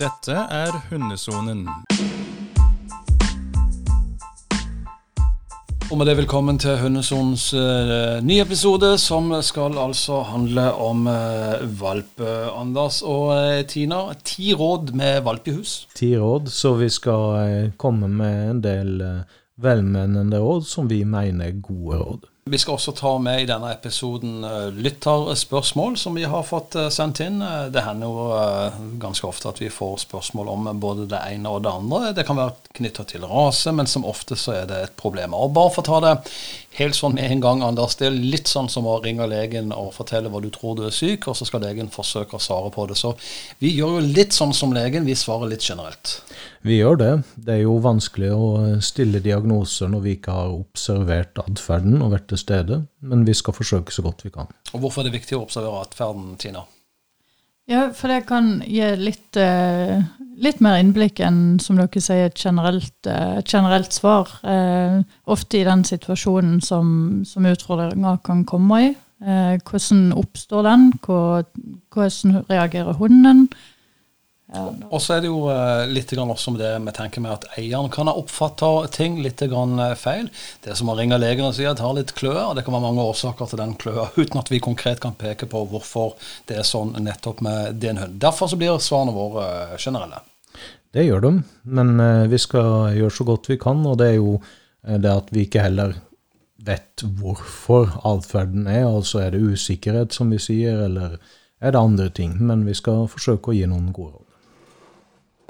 Dette er Hundesonen. Og med det velkommen til Hundesonens uh, nye episode, som skal altså handle om uh, valpe, Anders og uh, Tina. Ti råd med valpehus. Ti råd, så vi skal komme med en del velmenende råd som vi mener er gode råd. Vi skal også ta med i denne episoden lytterspørsmål som vi har fått sendt inn. Det hender jo ganske ofte at vi får spørsmål om både det ene og det andre. Det kan være knytta til rase, men som ofte så er det et problem. Og bare for å ta det helt sånn med en gang, Anders. Det er litt sånn som å ringe legen og fortelle hva du tror du er syk, og så skal legen forsøke å svare på det. Så vi gjør jo litt sånn som legen, vi svarer litt generelt. Vi gjør det. Det er jo vanskelig å stille diagnoser når vi ikke har observert atferden og vært til stede, men vi skal forsøke så godt vi kan. Og Hvorfor er det viktig å observere atferden, Tina? Ja, for det kan gi litt, uh, litt mer innblikk enn, som dere sier, et generelt, et generelt svar. Uh, ofte i den situasjonen som, som utfordringer kan komme i. hvordan oppstår den? Hvordan reagerer hunden? Ja, og så er det jo uh, litt også med det vi tenker med at eieren kan ha oppfatta ting litt grann feil. Det er som å ringe legen og si at har litt kløe. Det kan være mange årsaker til den kløa, uten at vi konkret kan peke på hvorfor det er sånn nettopp med din hund. Derfor så blir svarene våre uh, generelle. Det gjør de, men uh, vi skal gjøre så godt vi kan. Og det er jo det at vi ikke heller vet hvorfor atferden er. Altså er det usikkerhet, som vi sier, eller er det andre ting. Men vi skal forsøke å gi noen gode råd.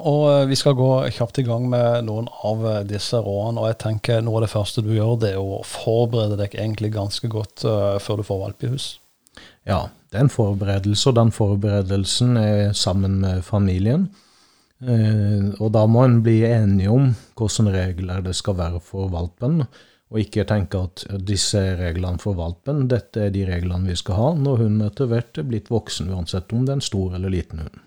Og eh, Vi skal gå kjapt i gang med noen av eh, disse rådene. og jeg tenker Noe av det første du gjør, det er å forberede deg egentlig ganske godt uh, før du får valp i hus. Ja, det er en forberedelse, og den forberedelsen er sammen med familien. Uh, og da må en bli enige om hvilke regler det skal være for valpen. Og ikke tenke at disse reglene for valpen, dette er de reglene vi skal ha når hun etter hvert er blitt voksen, uansett om det er en stor eller liten hund.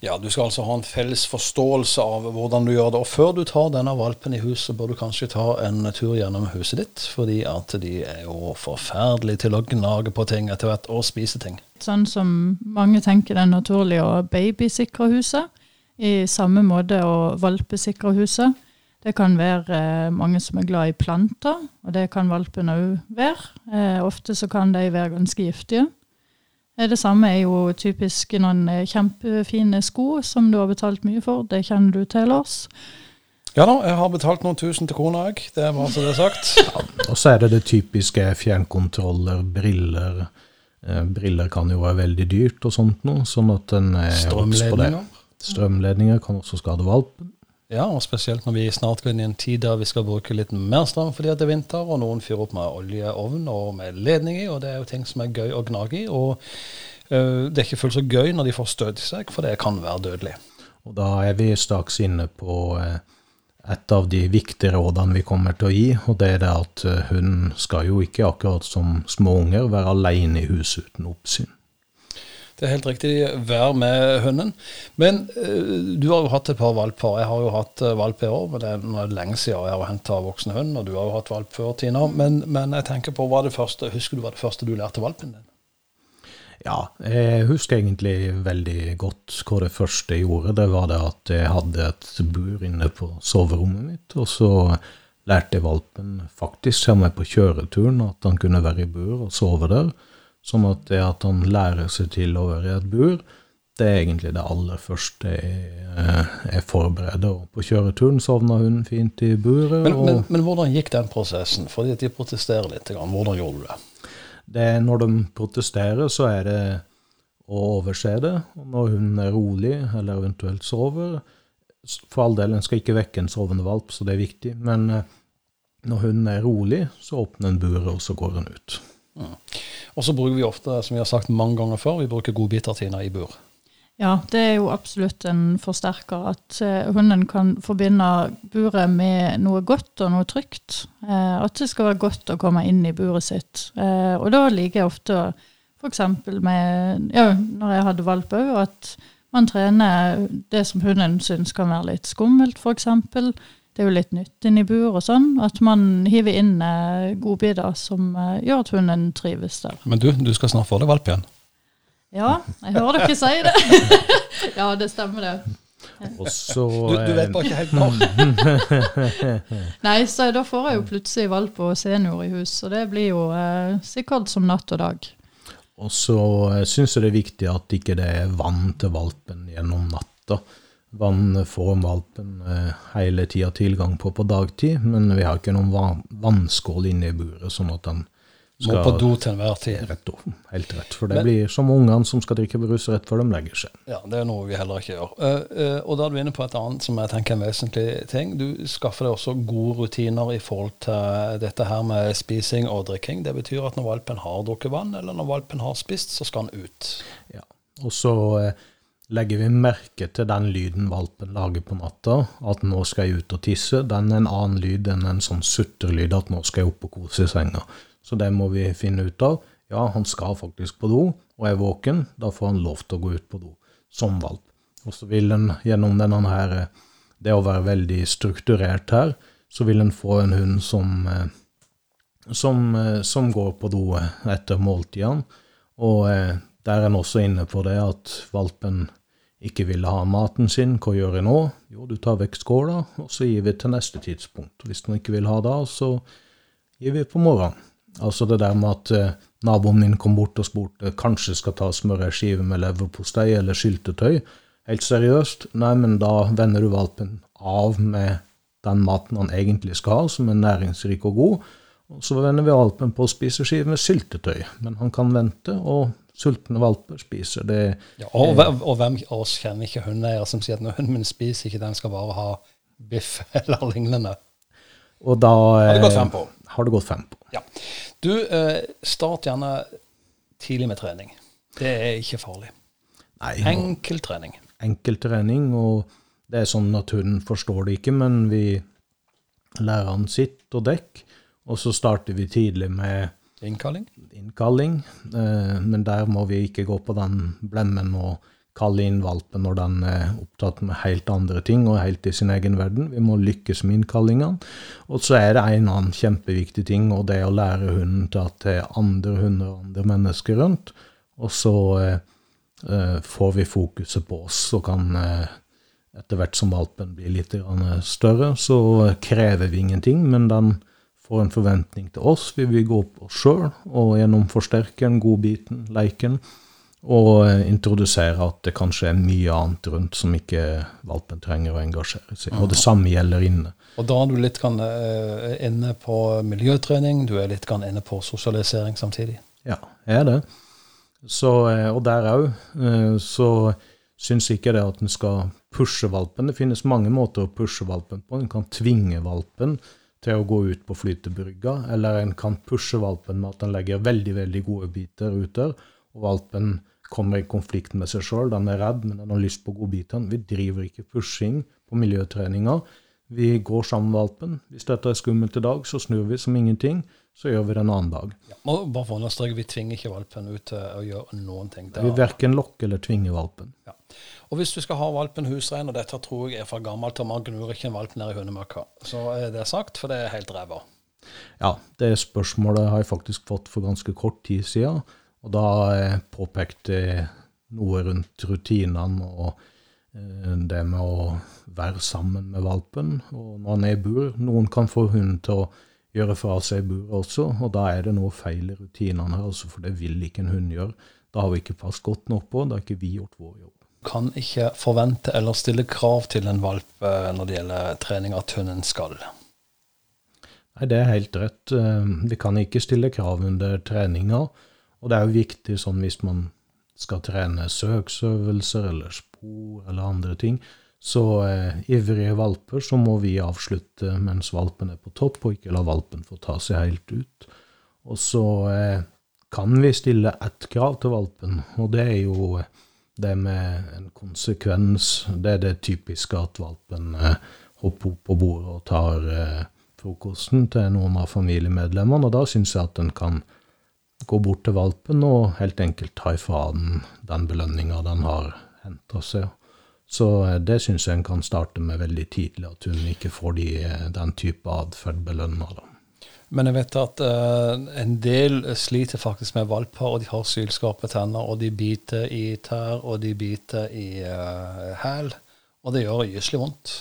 Ja, Du skal altså ha en felles forståelse av hvordan du gjør det. Og før du tar denne valpen i huset, bør du kanskje ta en tur gjennom huset ditt. Fordi at de er jo forferdelige til å gnage på ting etter hvert, og spise ting. Sånn som mange tenker det er naturlig å babysikre huset, i samme måte å valpesikre huset. Det kan være eh, mange som er glad i planter, og det kan valpene òg være. Eh, ofte så kan de være ganske giftige. Eh, det samme er jo typisk noen eh, kjempefine sko som du har betalt mye for. Det kjenner du til, Lars? Ja da, jeg har betalt noen tusen til kona òg. Det er bare så det er sagt. Ja, og så er det det typiske fjernkontroller, briller. Eh, briller kan jo være veldig dyrt og sånt noe, sånn at en er Strømledninger. Strømledninger kan også skade valpen. Ja, og spesielt når vi snart går inn i en tid der vi skal bruke litt mer strøm fordi det er vinter, og noen fyrer opp med oljeovn og med ledning i, og det er jo ting som er gøy å gnage i. Og øh, det er ikke fullt så gøy når de får støt i seg, for det kan være dødelig. Og da er vi straks inne på uh, et av de viktige rådene vi kommer til å gi, og det er det at uh, hun skal jo ikke akkurat som små unger være alene i huset uten oppsyn. Det er helt riktig. Vær med hunden. Men uh, du har jo hatt et par valper. Jeg har jo hatt uh, valp i år, men det er lenge siden jeg har henta voksen hund. Og du har jo hatt valp før, Tina. Men, men, jeg tenker på, første, husker du hva det første du lærte valpen din? Ja, jeg husker egentlig veldig godt hva det første jeg gjorde. Det var det at jeg hadde et bur inne på soverommet mitt. Og så lærte jeg valpen faktisk, ser meg på kjøreturen, at han kunne være i bur og sove der. Sånn at det at han lærer seg til å være i et bur, det er egentlig det aller første jeg, eh, jeg forbereder. Og på kjøreturen sovna hun fint i buret. Men, men, men, hvordan gikk den prosessen? Fordi de protesterer litt. Hvordan gjorde du det? det? Når de protesterer, så er det å overse det. Og når hun er rolig, eller eventuelt sover For all del, en skal ikke vekke en sovende valp, så det er viktig. Men eh, når hun er rolig, så åpner en buret, og så går hun ut. Mm. Og så bruker vi ofte, som vi har sagt mange ganger før, vi bruker godbiter i bur. Ja, det er jo absolutt en forsterker at eh, hunden kan forbinde buret med noe godt og noe trygt. Eh, at det skal være godt å komme inn i buret sitt. Eh, og da liker jeg ofte f.eks. med ja, når jeg hadde valp òg, at man trener det som hunden syns kan være litt skummelt, f.eks. Det er jo litt nytt inni bur og sånn. At man hiver inn eh, godbiter som eh, gjør at hunden trives der. Men du, du skal snart få deg valp igjen? Ja, jeg hører dere si det. ja, det stemmer det. Og så Du, du vet eh, bare ikke helt når. Nei, så da får jeg jo plutselig valp og senior i hus, og det blir jo eh, sikkert som natt og dag. Og så syns jeg det er viktig at ikke det er vann til valpen gjennom natta. Vann får valpen eh, hele tida tilgang på på dagtid, men vi har ikke noen va- vannskål inne i buret, sånn at den skal Må på do til enhver tid. rett opp. Helt rett. For det Men- blir som ungene som skal drikke brus rett før de legger seg. Ja, det er noe vi heller ikke gjør. Uh, uh, og da er du inne på et annet som jeg tenker er en vesentlig ting. Du skaffer deg også gode rutiner i forhold til dette her med spising og drikking. Det betyr at når valpen har drukket vann, eller når valpen har spist, så skal han ut. Ja. Og så eh, legger vi merke til den lyden valpen lager på natta, at nå skal jeg ut og tisse. Den er en annen lyd enn en sånn sutterlyd at nå skal jeg opp og kose i senga. Så det må vi finne ut av. Ja, han skal faktisk på do, og er våken. Da får han lov til å gå ut på do som valp. Og så vil en gjennom denne her, det å være veldig strukturert her, så vil en få en hund som eh, som, eh, som går på do etter måltidene. Og eh, der er en også inne på det at valpen ikke ville ha maten sin. Hva gjør jeg nå? Jo, du tar vekk skåla, og så gir vi til neste tidspunkt. Hvis den ikke vil ha det, så gir vi på morgenen. Altså det der med at eh, naboen min kom bort og spurte kanskje skal ta smørskive skive med leverpostei eller syltetøy. Helt seriøst, nei, men da vender du valpen av med den maten han egentlig skal ha, som er næringsrik og god. Og så vender vi valpen på å spise skive med syltetøy. Men han kan vente, og sultne valper spiser det. Ja, og, og hvem av oss kjenner ikke hundeeiere som sier at når hunden min spiser ikke, den skal bare ha biff eller lignende. Og da Har det gått eh, fem på. Har det gått fem på. Ja. Du, eh, start gjerne tidlig med trening. Det er ikke farlig. Nei, Enkel trening. enkel trening, og det er sånn at hunden forstår det ikke, men vi lærer han sitt og dekk, og så starter vi tidlig med Innkalling. innkalling, eh, men der må vi ikke gå på den blemmen og kalle inn valpen når den er opptatt med helt andre ting og helt i sin egen verden. Vi må lykkes med innkallingene. Og så er det en annen kjempeviktig ting, og det er å lære hunden til at det er andre hunder og andre mennesker rundt. Og så eh, eh, får vi fokuset på oss, og kan etter hvert som valpen blir litt større, så krever vi ingenting, men den får en forventning til oss. Vi vil gå på oss sjøl, og gjennom forsterkeren, godbiten, leiken, og eh, introdusere at det kanskje er mye annet rundt som ikke valpen trenger å engasjere seg i. Og det samme gjelder inne. Og da er du litt grann, eh, inne på miljøtrening, du er litt grann inne på sosialisering samtidig. Ja, jeg er det. Så, eh, og der òg så syns ikke det at en skal pushe valpen. Det finnes mange måter å pushe valpen på. En kan tvinge valpen til å gå ut på flytebrygga, eller en kan pushe valpen med at den legger veldig, veldig gode biter ut der, og valpen kommer i konflikt med seg sjøl. Den er redd, men den har lyst på godbitene. Vi driver ikke pushing på miljøtreninga. Vi går sammen med valpen. Hvis dette er skummelt i dag, så snur vi som ingenting. Så gjør vi det en annen dag. Ja, og bare for å understreke, vi tvinger ikke valpen ut til å gjøre noen ting. Vi er- verken lokker eller tvinger valpen. Ja. Og hvis du skal ha valpen husrein, og dette tror jeg er fra gammelt, av, man gnur ikke en valp ned i hundemøkka, så er det sagt, for det er helt ræva. Ja, det spørsmålet har jeg faktisk fått for ganske kort tid siden. Og da eh, påpekte jeg noe rundt rutinene og eh, det med å være sammen med valpen. Og når han er i bur Noen kan få hunden til å gjøre fra seg i buret også, og da er det noe feil i rutinene her, altså, for det vil ikke en hund gjøre. Da har vi ikke passet godt nok på, da har ikke vi gjort vår jobb. Kan ikke forvente eller stille krav til en valp eh, når det gjelder trening at hunden skal. Nei, det er helt rett. Eh, Vi kan ikke stille krav under treninga. Og det er jo viktig sånn hvis man skal trene søksøvelser eller spor eller andre ting, så eh, ivrige valper så må vi avslutte mens valpen er på topp, og ikke la valpen få ta seg helt ut. Og så eh, kan vi stille ett krav til valpen, og det er jo det med en konsekvens. Det er det typiske at valpen eh, hopper opp på bordet og tar eh, frokosten til noen av familiemedlemmene, og da syns jeg at en kan gå bort til valpen og helt enkelt ta ifra den den belønninga den har henta seg. Så eh, det syns jeg en kan starte med veldig tidlig, at hun ikke får de, den type atferd belønna. Men jeg vet at uh, en del sliter faktisk med valper, og de har sylskarpe tenner, og de biter i tær, og de biter i uh, hæl. Og det gjør gyselig vondt.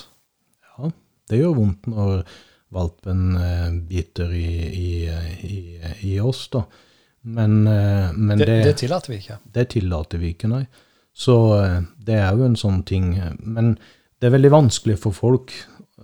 Ja, det gjør vondt når valpen uh, biter i, i, i, i, oss, da. Men, men det, det, det, tillater vi ikke. Det tillater vi ikke, nei. Så det er jo en sånn ting. Men det er veldig vanskelig for folk,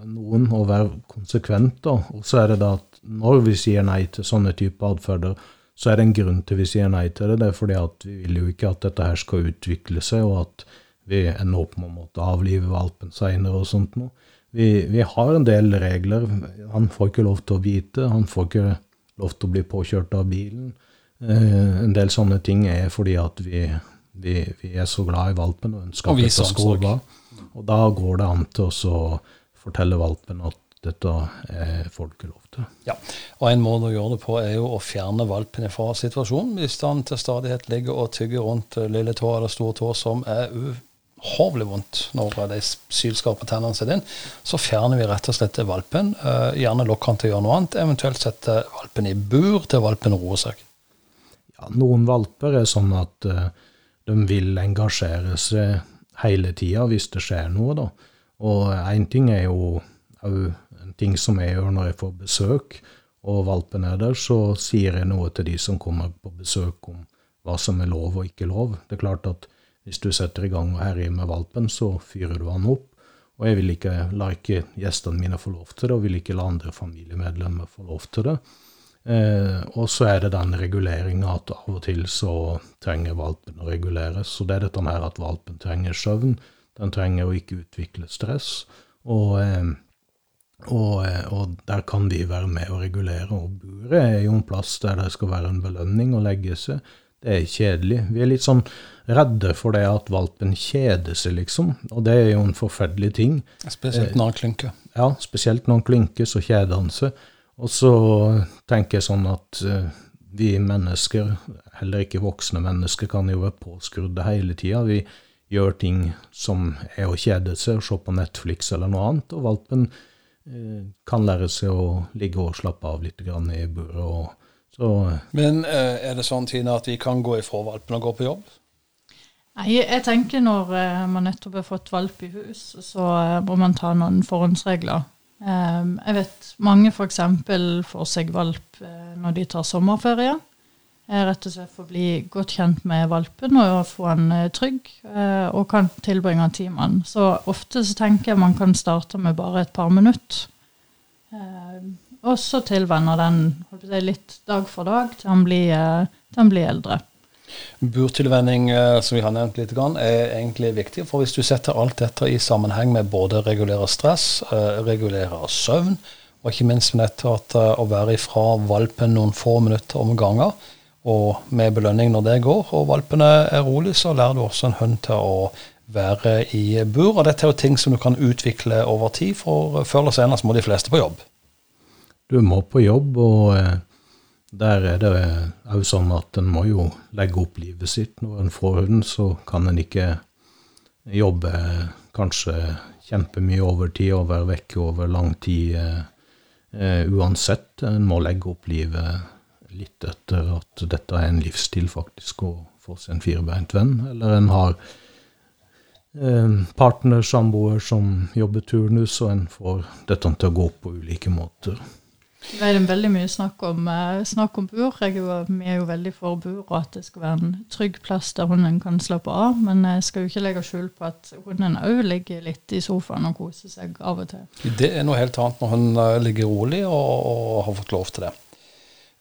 noen, å være konsekvent. da. Og så er det da at når vi sier nei til sånne typer atferder, så er det en grunn til vi sier nei til det. Det er fordi at vi vil jo ikke at dette her skal utvikle seg, og at vi ender opp med å måtte avlive valpen seinere og sånt noe. Vi, vi, har en del regler. Han får ikke lov til å bite. Han får ikke lov til å bli påkjørt av bilen. Eh, en del sånne ting er fordi at vi, vi, vi er så glad i valpen og ønsker at dette skal gå. Og da går det an til å fortelle valpen at dette er folkelov til. Ja, og En måte å gjøre det på er jo å fjerne valpen fra situasjonen. Hvis han til stadighet ligger og tygger rundt lille tå eller store tå som er uhorvelig vondt når de sylskarpe tennene sitter inn, så fjerner vi rett og slett valpen. Uh, gjerne lokker han til å gjøre noe annet, eventuelt sette valpen i bur til valpen roer seg. Ja, Noen valper er sånn at de vil engasjere seg hele tida hvis det skjer noe. da. Og én ting er jo òg ting som jeg gjør når jeg får besøk, og valpen er der, så sier jeg noe til de som kommer på besøk om hva som er lov og ikke lov. Det er klart at hvis du setter i gang og herjer med valpen, så fyrer du han opp. Og jeg vil ikke, la ikke gjestene mine få lov til det, og vil ikke la andre familiemedlemmer få lov til det. Eh, og så er det den reguleringa at av og til så trenger valpen å reguleres. Så det er dette her at valpen trenger søvn. Den trenger å ikke utvikle stress. Og eh, og, eh, og, der kan de være med å regulere. Og buret er jo en plass der det skal være en belønning å legge seg. Det er kjedelig. Vi er litt sånn redde for det at valpen kjeder seg, liksom. Og det er jo en forferdelig ting. Spesielt når han klynker. Ja, spesielt når han klynker, så kjeder han seg. Og så tenker jeg sånn at uh, vi mennesker, heller ikke voksne mennesker, kan jo være påskrudde hele tida. Vi gjør ting som er å kjede seg, se på Netflix eller noe annet. Og valpen Eh, kan lære seg å ligge og slappe av litt i buret. Men eh, er det sånn Tina, at vi kan gå ifra valpen og gå på jobb? Nei, jeg tenker når eh, man nettopp har fått valp i hus, så må man ta noen forhåndsregler. Jeg vet mange f.eks. får seg valp når de tar sommerferie. Rett og slett for å bli godt kjent med valpen og få han eh, trygg, eh, og kan tilbringe han. Så ofte så tenker jeg man kan starte med bare et par minutter. Eh, og så tilvenner den litt dag for dag til han blir, til han blir eldre. Burtilvenning, som vi har nevnt litt, er egentlig viktig. For hvis du setter alt dette i sammenheng med både regulere stress, regulere søvn, og ikke minst med dette at å være ifra valpen noen få minutter om ganger, og med belønning når det går, og valpene er rolig, så lærer du også en hund til å være i bur. Og dette er jo ting som du kan utvikle over tid, for før eller senere må de fleste på jobb. Du må på jobb, og eh, der er det òg sånn at en må jo legge opp livet sitt. Når en får hund, så kan en ikke jobbe kanskje kjempemye overtid og være vekke over lang tid uansett. En må legge opp livet litt etter at dette er en livsstil, faktisk, å få seg en firebeint venn. Eller en har en partner, samboer, som jobber turnus, og en får dette til å gå på ulike måter. Det er veldig mye snakk om, eh, snakk om bur. Jeg er vi er jo veldig for bur, og at det skal være en trygg plass der hunden kan slappe av. Men jeg skal jo ikke legge skjul på at hunden òg ligger litt i sofaen og koser seg av og til. Det er noe helt annet når hun eh, ligger rolig og, og har fått lov til det.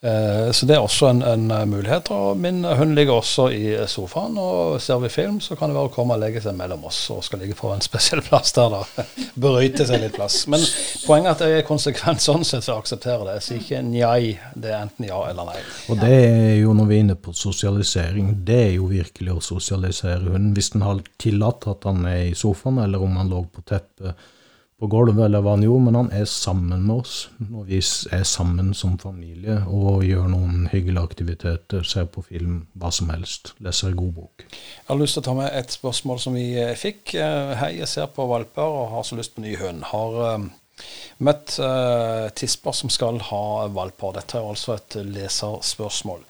Eh, så det er også en, en, eh, mulighet. og Min hund ligger også i sofaen, og ser vi film, så kan det være å komme og legge seg mellom oss og skal ligge på en spesiell plass der, da. Berøyte seg litt plass. Men poenget er at jeg er konsekvent sånn sett så aksepterer det. Jeg sier ikke njai, det er enten ja eller nei. Og det er jo når vi er inne på sosialisering, det er jo virkelig å sosialisere hunden. Hvis den har tillatt at han er i sofaen, eller om han lå på teppet på gulvet, eller hva han gjorde, men han er sammen med oss når vi er sammen som familie og gjør noen hyggelige aktiviteter, ser på film, hva som helst. Leser en god bok. Jeg har lyst til å ta med et spørsmål som vi eh, fikk. Eh, hei, jeg ser på valper og har så lyst på ny hund. Har uh, møtt tisper som skal ha valper. Dette er altså et leserspørsmål.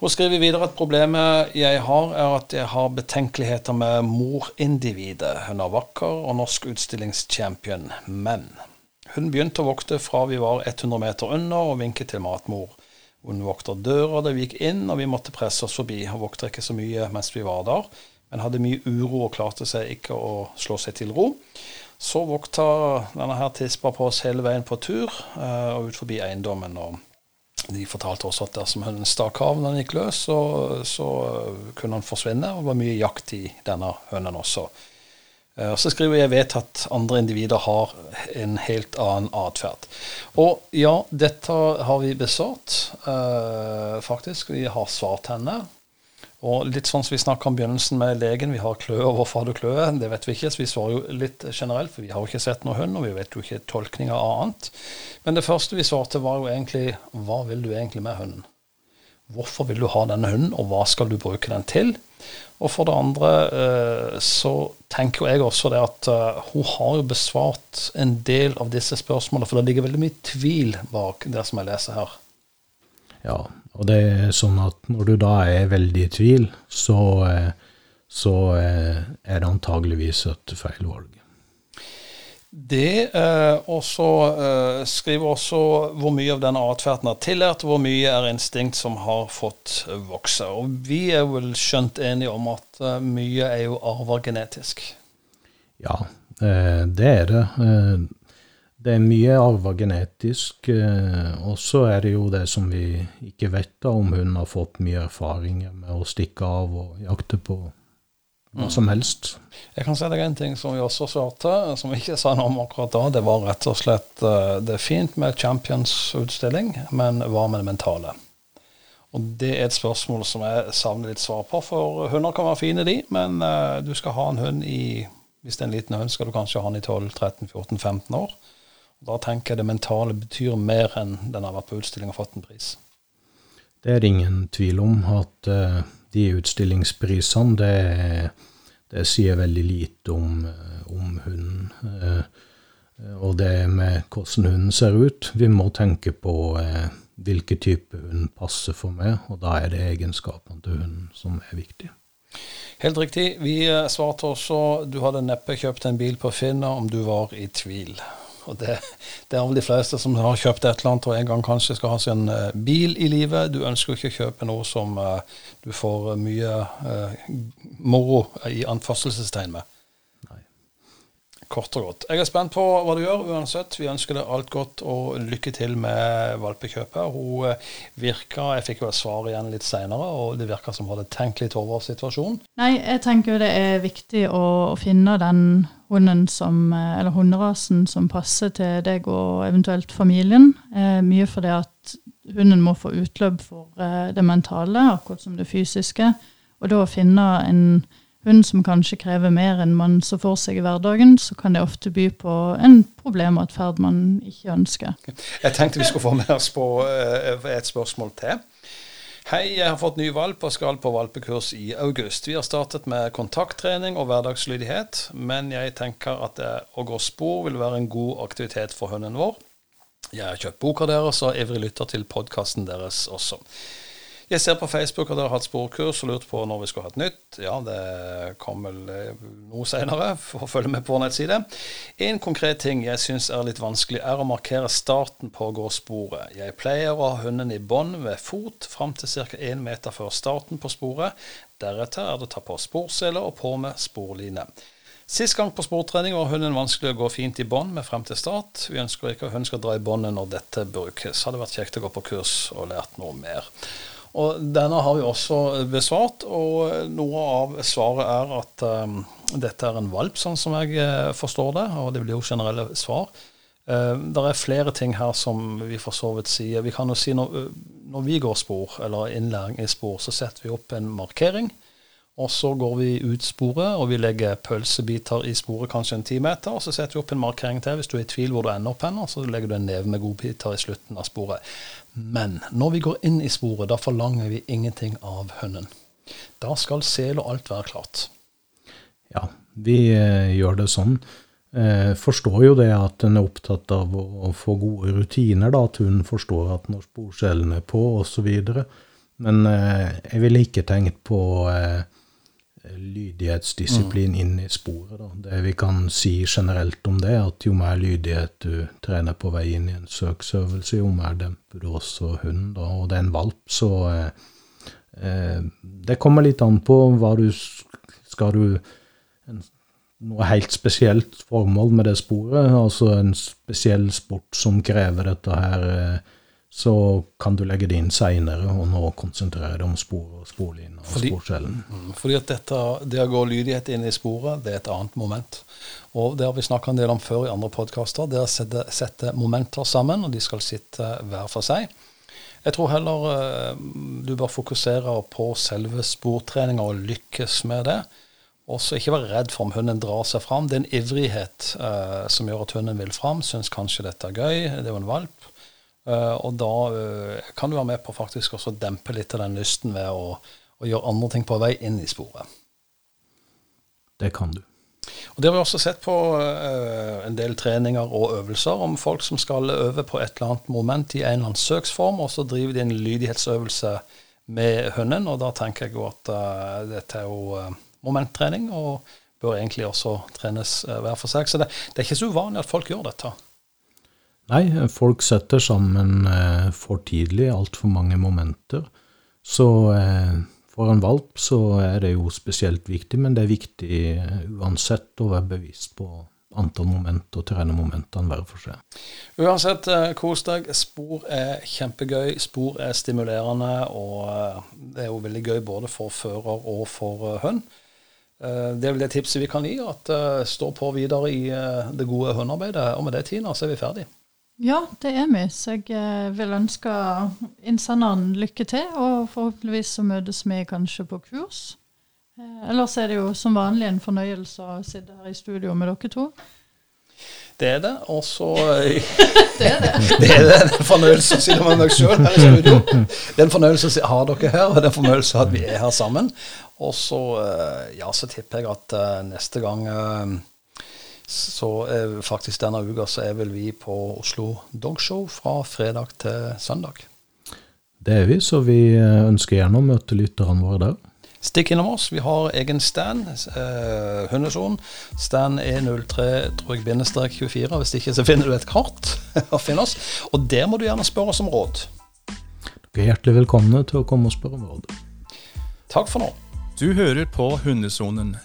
Hun skriver videre at problemet jeg har, er at jeg har betenkeligheter med morindividet. Hun er vakker og norsk utstillingschampion, men hun begynte å vokte fra vi var 100 meter under og vinket til matmor. Hun vokter døra da vi gikk inn, og vi måtte presse oss forbi. Hun vokter ikke så mye mens vi var der, men hadde mye uro og klarte seg ikke å slå seg til ro. Så vokta denne her tispa på oss hele veien på tur eh, og ut forbi eiendommen. og de fortalte også at dersom hunden stakk av når den gikk løs, så, så kunne han forsvinne. Og det var mye jakt i denne hunden også. Eh, og så skriver jeg vet at andre individer har en helt annen atferd. Og ja, dette har vi besvart, uh, faktisk. Vi har svart henne. Og litt sånn som vi snakka om begynnelsen med legen, vi har kløe, og hvorfor har du kløe? Det vet vi ikke, så vi svarer jo litt generelt, for vi har jo ikke sett noen hund, og vi vet jo ikke tolkninga av annet. Men det første vi svarte, var jo egentlig hva vil du egentlig med hunden? Hvorfor vil du ha denne hunden, og hva skal du bruke den til? Og for det andre eh, så tenker jo jeg også det at eh, hun har jo besvart en del av disse spørsmålene, for det ligger veldig mye tvil bak det som jeg leser her. Ja, og det er sånn at når du da er veldig i tvil, så, eh, så er det antageligvis et feil valg. Det, eh, og så eh, skriver også hvor mye av denne atferden er tillært, hvor mye er instinkt som har fått vokse. Og vi er vel skjønt enige om at eh, mye er jo arver genetisk. Ja, eh, det er det. Eh, det er mye arva genetisk. Eh, og så er det jo det som vi ikke vet, da, om hun har fått mye erfaringer med å stikke av og jakte på hva som helst. Jeg kan si deg en ting som vi også svarte, som vi ikke sa noe om akkurat da. Det var rett og slett eh, Det er fint med Champions-utstilling, men hva med det mentale? Og det er et spørsmål som jeg savner litt svar på. For hunder kan være fine, de, men uh, du skal ha en hund i Hvis det er en liten hund, skal du kanskje ha den i 12-13-14-15 år. Da tenker jeg det mentale betyr mer enn den har vært på utstilling og fått en pris. Det er det ingen tvil om at uh, de utstillingsprisene, det, det, sier veldig lite om, om hunden. Eh, og det med hvordan hunden ser ut. Vi må tenke på eh, hvilken type hund passer for meg, og da er det egenskapene til hunden som er viktig. Helt riktig. Vi eh, svarte også du hadde neppe kjøpt en bil på Finna om du var i tvil. Og det, det, er vel de fleste som har kjøpt et eller annet og en gang kanskje skal ha sin uh, bil i livet. Du ønsker ikke å kjøpe noe som uh, du får mye uh, moro i anførselstegn med. Kort og godt. Jeg er spent på hva du gjør uansett. Vi ønsker deg alt godt og lykke til med valpekjøpet. Hun virka Jeg fikk jo et svar igjen litt seinere, og det virka som hun hadde tenkt litt over situasjonen. Nei, jeg tenker jo det er viktig å finne den hunden som, eh, eller hunderasen som passer til deg og eventuelt familien. Eh, mye fordi at hunden må få utløp for eh, det mentale, akkurat som det fysiske. Og da å finne en hund som kanskje krever mer enn man så for seg i hverdagen, så kan det ofte by på en problematferd man ikke ønsker. Jeg tenkte vi skulle få med oss på eh, et spørsmål til. Hei, jeg har fått ny valp og skal på valpekurs i august. Vi har startet med kontakttrening og hverdagslydighet, men jeg tenker at det å gå spor vil være en god aktivitet for hunden vår. Jeg har kjøpt boka deres og ivrig lytter til podkasten deres også. Jeg ser på Facebook at dere har hatt sporkurs og lurt på når vi skulle ha et nytt. Ja, det kom vel eh, noe senere, for å følge med på vår nettside. En konkret ting jeg syns er litt vanskelig, er å markere starten på gårdssporet. Jeg pleier å ha hunden i bånd ved fot fram til ca. 1 meter før starten på sporet. Deretter er det å ta på sporsele og på med sporline. Sist gang på sportrening var hunden vanskelig å gå fint i bånd med frem til start. Vi ønsker ikke at hunden skal dra i båndet når dette brukes. Hadde vært kjekt å gå på kurs og lært noe mer. Og Denne har vi også besvart, og noe av svaret er at um, dette er en valp, sånn som jeg uh, forstår det, og det blir jo generelle svar. Uh, det er flere ting her som vi for så vidt sier. Vi kan jo si når, når vi går spor, eller innlæring i spor, så setter vi opp en markering. Og så går vi ut sporet, og vi legger pølsebiter i sporet kanskje en time etter. Og så setter vi opp en markering til hvis du er i tvil hvor du ender opp hen, og så legger du en neve med godbiter i slutten av sporet. Men når vi går inn i sporet, da forlanger vi ingenting av hønnen. Da skal sel og alt være klart. Ja, vi eh, gjør det sånn. Eh, forstår jo det at en er opptatt av å, å få gode rutiner, da, at hun forstår at når sporselen er på, osv. Men eh, jeg ville ikke tenkt på eh, lydighetsdisiplin inn i sporet. Da. Det vi kan si generelt om det, er at jo mer lydighet du trener på vei inn i en søksøvelse, jo mer demper du også hunden. Da. Og det er en valp, så eh, eh, det kommer litt an på hva du Skal du en, noe helt spesielt formål med det sporet, altså en spesiell sport som krever dette her eh, så kan du legge det inn seinere og nå konsentrere deg om spor og sporlinje og Fordi- sporskjellen. Mm, Fordi at dette, det å gå lydighet inn i sporet, det er et annet moment. Og det har vi snakka en del om før i andre podkaster. Det å sette, sette momenter sammen, og de skal sitte hver for seg. Jeg tror heller eh, du bør fokusere på selve sportreninga og lykkes med det. Også ikke være redd for om hunden drar seg fram. Det er en ivrighet eh, som gjør at hunden vil fram. Syns kanskje dette er gøy. Det er jo en valp. Eh, og da eh, kan du være med på faktisk også å dempe litt av den lysten ved å, å gjøre andre ting på vei inn i sporet. Det kan du. Og Det har vi også sett på uh, en del treninger og øvelser om folk som skal øve på et eller annet moment i en eller annen søksform, og så driver de en lydighetsøvelse med hunden. Og da tenker jeg jo at uh, dette er jo uh, momenttrening, og bør egentlig også trenes hver for seg. Så det, det er ikke så uvanlig at folk gjør dette. Nei, folk setter sammen eh, for tidlig altfor mange momenter. Så eh, for en valp så er det jo spesielt viktig, men det er viktig eh, uansett å være bevisst på antall moment og trene momentene hver for seg. Uansett, kos deg. Spor er kjempegøy. Spor er stimulerende, og det er jo veldig gøy både for fører og for. Eh, Det er vel det tipset vi kan gi, at stå på videre i det gode hundearbeidet. Og med det, Tina, så er vi ferdig. Ja, det er vi. Så jeg eh, vil ønske innsenderen lykke til, og forhåpentligvis så møtes vi kanskje på kurs. Eh, Ellers er det jo som vanlig en fornøyelse å sitte her i studio med dere to. Det er det. Og så eh, Det er det. Det er det. Det en fornøyelse å sitte med meg sjøl her i studio. Det er en fornøyelse å ha dere her, og det er en fornøyelse at vi er her sammen. Og så, ja, så tipper jeg at neste gang så er faktisk denne uka så er vel vi på Oslo Dogshow fra fredag til søndag. Det er vi, så vi eh, ønsker gjerne å møte lytterne våre der. Stikk innom oss. Vi har egen stand, eh, Hundesonen. Stand E03 tror jeg, bindestrek 24. Hvis ikke så finner du et kart og finner oss. Og der må du gjerne spørre oss om råd. Dere er hjertelig velkomne til å komme og spørre om råd. Takk for nå. Du hører på Hundesonen,